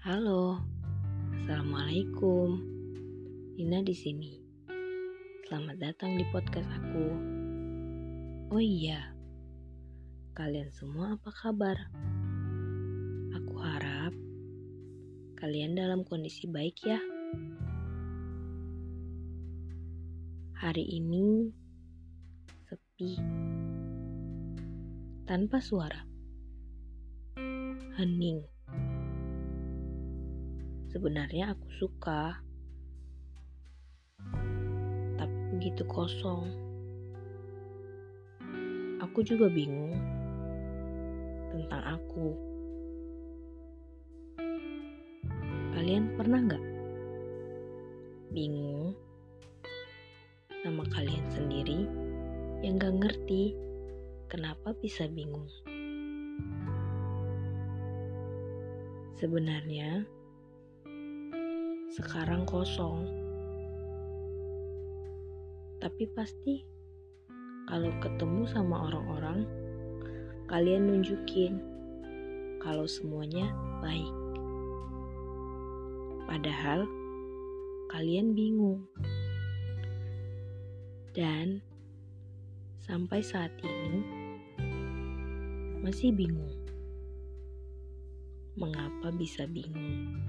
Halo, Assalamualaikum. Nina di sini. Selamat datang di podcast aku. Oh iya, kalian semua apa kabar? Aku harap kalian dalam kondisi baik ya. Hari ini sepi, tanpa suara, hening Sebenarnya aku suka begitu kosong. Aku juga bingung tentang aku. Kalian pernah nggak bingung sama kalian sendiri yang gak ngerti kenapa bisa bingung? Sebenarnya sekarang kosong tapi pasti kalau ketemu sama orang-orang, kalian nunjukin kalau semuanya baik. Padahal kalian bingung. Dan sampai saat ini masih bingung. Mengapa bisa bingung?